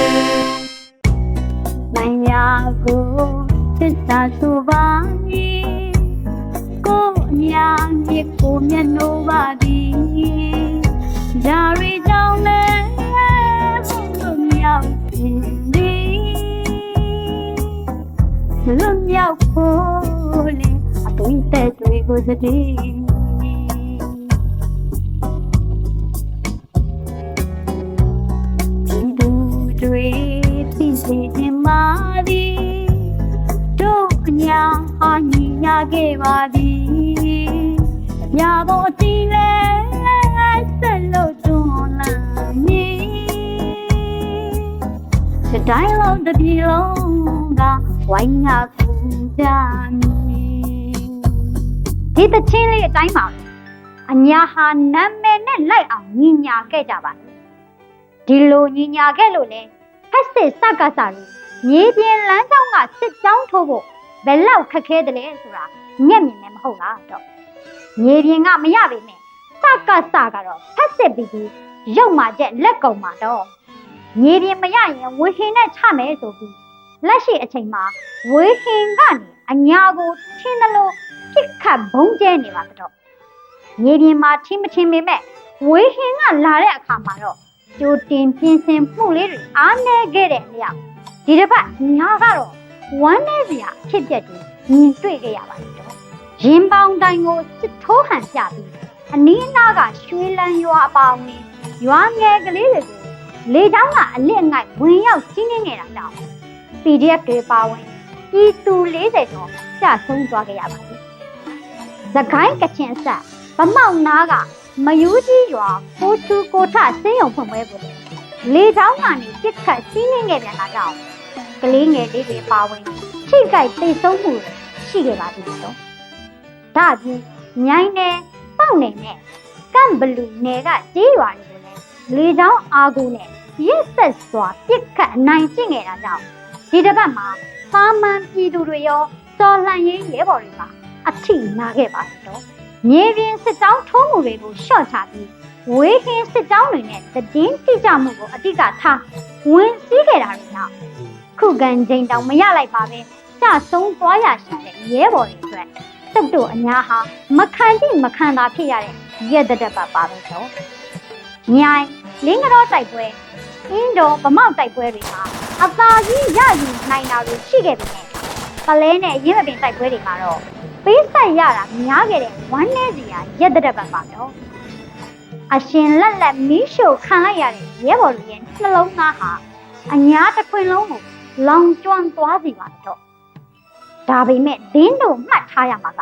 ာ ကိုသစ္စာဆိုပါ၏ကိုအညာမြစ်ကိုမျက်နှိုးပါသည်ဂျာရီကြောင့်လည်းဘုံမြောက်ခြင်းသည်လွန်မြောက်ဖို့လေအသွင်သက်တွေကိုသတိ တို့အညာဟာညီညာခဲ့ပါသည်ညာပေါ်တီးလဲဆက်လို့တွန်းလာမည်ဒီတိုင်းလုံးတစ်ပြေလုံးကဝိုင်းငါကူကြမည်ဒီတချင်းလေးအတိုင်းပါပဲအညာဟာနာမည်နဲ့လိုက်အောင်ညီညာခဲ့ကြပါဒီလိုညီညာခဲ့လို့လေဖက်စစ်စကားစာတွေမြေပြင်လမ်းကြောင်းကစစ်ကြောင်းထိုးဖို့ ဘယ်လောက်ခက်ခဲတယ်လဲဆိုတာမျက်မြင်နဲ့မဟုတ်လားတော့မြေပြင်ကမရပေမဲ့စကားစာကတော့ဖက်စစ်ပြီးပြီးရုပ်မာချက်လက်ကုံမှာတော့မြေပြင်မရရင်ဝေဟင်နဲ့ချမယ်ဆိုပြီးလက်ရှိအချိန်မှာဝေဟင်ကနေအညာကိုထင်းသလိုပြစ်ခတ်ဘုံကျဲနေပါတော့မြေပြင်မှာထင်းမချင်းပေမဲ့ဝေဟင်ကလာတဲ့အခါမှာတော့ကြိုတင်ပြင်ဆင်မှုလေးတွေအားနည်းခဲ့တဲ့အလျောက်ဒီတစ်ပတ်ညာကတော့ ဝမ်းနေစရာအဖြစ်အပျက်တွေမြင်တွေ့ခဲ့ရပါတယ်တော့ရင်ပေါင်တိုင်ကိုစစ်ထိုးဟန်ပြပြီးအနီးအနားကရွှေလန်းရွာအပေါင်းနဲ့ရွာငယ်ကလေးတွေကိုလေချောင်းကအလစ်အငိုက်ဝင်ရောက်စီးနှင်းနေတာကြောင့် PDF တွေပါဝင်ပြည်သူ40ကျော်ကျဆုံးသွားခဲ့ရပါတယ်။သခိုင်းကချင်ဆက်ဗမောက်နားကမယူကြီးရွာကိုချူကိုထစင်းရုံဖွင့်ပွဲကိုလေချောင်းကနေပြစ်ခတ်စီးနှင်းခဲ့ပြန်တာကြောင့် ကလေးငယ်လေးတွေပါဝင်ထိခိုက်သိဆုံးမှုတွေရှိခဲ့ပါသေးတယ်တော့။ဒါအပြင်ညိုင်းနယ်ပေါက်နယ်နဲ့ကမ်ဘလူနယ်ကကြေးရွာတွေကိုလည်းလေချောင်းအားကိုနဲ့ရစ်ဆက်စွာပြစ်ခတ်အနိုင်ကျင့်ခဲ့တာကြောင့်ဒီတစ်ပတ်မှာပါမန်ပြည်သူတွေရောစော်လှန်ရေးရဲဘော်တွေပါအထိနာခဲ့ပါတယ်တော့မြေပြင်စစ်တောင်းထုံးမှုတွေကိုရှော့ချပြီးဝေးခင်းစစ်တောင်းတွေနဲ့တည်င်းတိကျမှုကိုအတိကထားဝင်စည်းခဲ့တာတွေနောက် ခုခံချိန်တောင်မရလိုက်ပါပဲကြဆုံးသွားရရှိတဲ့ရဲဘော်တွေအတွက်တုတ်တို့အများဟာမခံကြည့်မခံသာဖြစ်ရတဲ့ရက်တတက်ပါပါပဲတော့မြိုင်လင်းကတော့တိုက်ပွဲအင်းတော်ဗမောက်တိုက်ပွဲတွေမှာအသာကြီးရယူနိုင်တာတွေရှိခဲ့ပေမဲ့ပလဲနဲ့ရင်းမပင်တိုက်ပွဲတွေမှာတော့ပေးဆက်ရတာများခဲ့တဲ့ဝမ်းနည်းစရာရက်တဲ့ပတ်ပါတော့အရှင်လက်လက်မီးရှို့ခံလိုက်ရတဲ့ရဲဘော်တွေရဲ့နှလုံးသားဟာအညာတစ်ခွင်လုံးကို လောင်ကျွမ်းသွားစီပါတော့ဒါပေမဲ့ဒင်းတို့မှတ်ထားရမှာက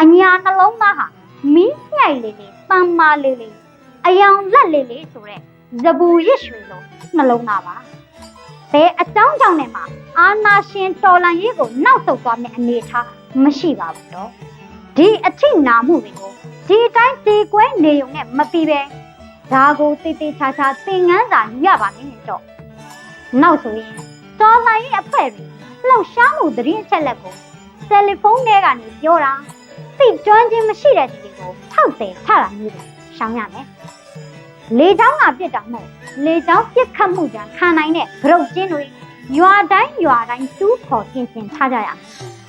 အညာနှလုံးသားဟာမီးညှိုက်လေးလေးတမ်းမာလေးလေးအယောင်လက်လေးလေးဆိုတဲ့ဇပူရစ်ရွှေလုံးနှလုံးသားပါဘယ်အကြောင်းကြောင့်နဲ့မှအာနာရှင်တော်လန်ရေးကိုနောက်ဆုတ်သွားမယ့်အနေအထားမရှိပါဘူးတော့ဒီအထိနာမှုတွေကိုဒီအတိုင်းတည်ကွဲနေုံနဲ့မပြီးပဲဒါကိုတည်တည်ချာချာသင်ငန်းစာယူရပါမယ်တော့နောက်ဆိုရင် တော်လန်ရေးအဖွဲ့တွေလှုပ်ရှားမှုသတင်းအချက်လက်ကိုတယ်လီဖုန်းထဲကနေပြောတာသိကျွမ်းခြင်းမရှိတဲ့သူတွေကိုထောက်တယ်ထတာမျိုးတွေရှောင်ရမယ်လေချောင်းကပြစ်တာမဟုတ်လေချောင်းပြစ်ခတ်မှုကြောင့်ခံနိုင်တဲ့ဂရုတ်ကျင်းတွေရွာတိုင်းရွာတိုင်းတူးခေါ်ပြင်ဆင်ထားကြရမယ်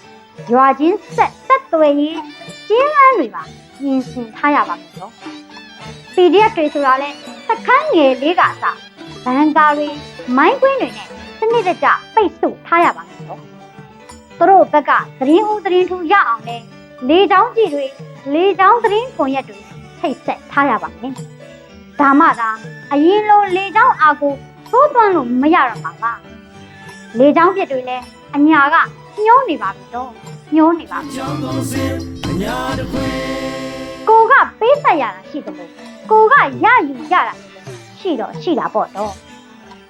။ရွာချင်းဆက်ဆက်သွယ်ရေးကျင်းလန်းတွေပါပြင်ဆင်ထားရပါမယ်နော်။ PDF တွေဆိုတာလဲစခန်းငယ်လေးကအစဘန်ကာတွေမိုင်းကွင်းတွေနဲ့စ နစ်တကျပိတ်ဆို့ထားရပါမယ်နော်။သူတို့ဘက်ကသတင်းဦးသတင်းထူရအောင်လဲလေချောင်းကြီးတွေလေချောင်းသတင်းခွန်ရက်တွေထိတ်ဆက်ထားရပါမယ်။ဒါမှသာအရင်လိုလေချောင်းအာကိုသိုးသွန်းလို့မရတော့မှာပါ။လေချောင်းပြစ်တွေလဲအညာကညှိုးနေပါပြီတော့ညှိုးနေပါပြီကြောင်းပုံစံအညာတစ်ခွင်ကိုကပေးဆက်ရတာရှိတယ်လို့ကိုကရယူရတာရှိတော့ရှိတာပေါ့တော့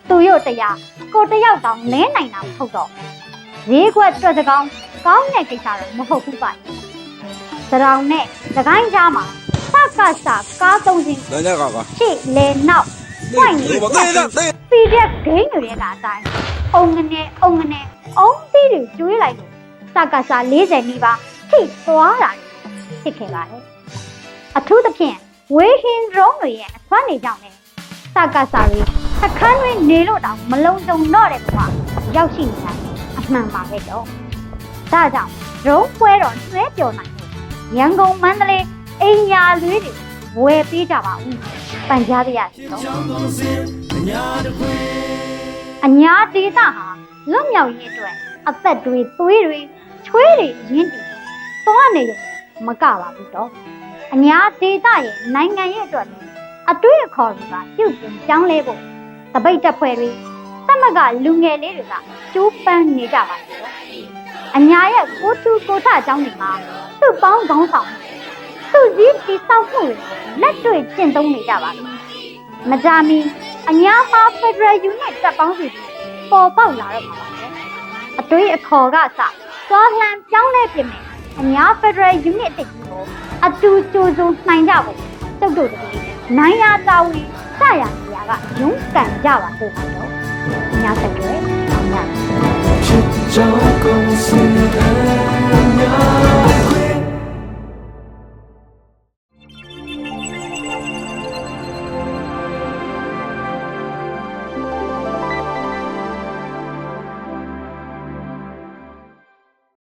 သူတို့တရားကိုတယောက်တောင်လဲနိုင်တာမဟုတ်တော့ရေးခွက်အတွက်တကောင်းကောင်းတဲ့ကိစ္စတော့မဟုတ်ဘူးပါသရောင်နဲ့သခိုင်းကြားမှာစကစကားသုံးခြင်းနည်းနည်းကပါရှေ့လဲနောက်ပွင့်နေပြီးတဲ့ဂိမ်းတွေကအတိုင်းအုံငနဲ့အုံငနဲ့အုံသီးတွေကျွေးလိုက်စကစ40နီးပါးထိသွားတာဖြစ်ခဲ့ပါတယ်အထူးသဖြင့်ဝေဟင်ဒရုန်းတွေရဲ့အစွမ်းနေကြောင့်လည်းစကစတွေ အခန်းတွေနေလို့တောင်မလုံးစုံတော့တဲ့ဘဝရောက်ရှိနေတာအမှန်ပါပဲတော့ဒါကြောင့်ဒရုန်းပွဲတော်ဆွဲပြော်နိုင်လို့ရန်ကုန်မန္တလေးအိမ်ယာလွေးတွေဝယ်ပေးကြပါဦးပန်ကြားပြရစီတော့ကြောင်းကုန်စင်အညာတခွေအညာဒေတာဟာလွတ်မြောက်ရေးအတွက်အသက်တွေသွေးတွေချွေးတွေရင်းတည်သွားနေရုံမကပါဘူးတော့အညာဒေတာရဲ့နိုင်ငံရဲ့အတွက်လည်းအတွေ့အခေါ်တွေကပြုတ်ပြင်ပြောင်းလဲဖို့ တပိတ်တက်ဖွဲ့တွေသမဂလူငယ်လေးတွေကကျိုးပန်းနေကြပါသေးတယ်အညာရဲ့ကိုထူကိုထအကြောင်းတွေမှာသူ့ပေါင်းခေါင်းဆောင်မှုသူ့စည်းတိဆောက်မှုတွေလက်တွေ့ကျင့်သုံးနေကြပါပြီမကြမီအညာမှာ Federal Unit တပ်ပေါင်းစုတွေပေါ်ပေါက်လာတော့မှာပါပဲအတွေးအခေါ်ကစသွားလှန်ပြောင်းလဲပြင်မယ်အညာ Federal Unit အစ်ကြီးကိုအတူကြိုးစုံနိုင်ကြဖို့တုတ်တုတ်တည်းနိုင်ရတာဝင်စရနေရ ကရုန်းကန်ကြပါစို့ပါတော့အညာဆက်ကြဲအညာဖြစ်ကြောင်းကုန်စင်အညာ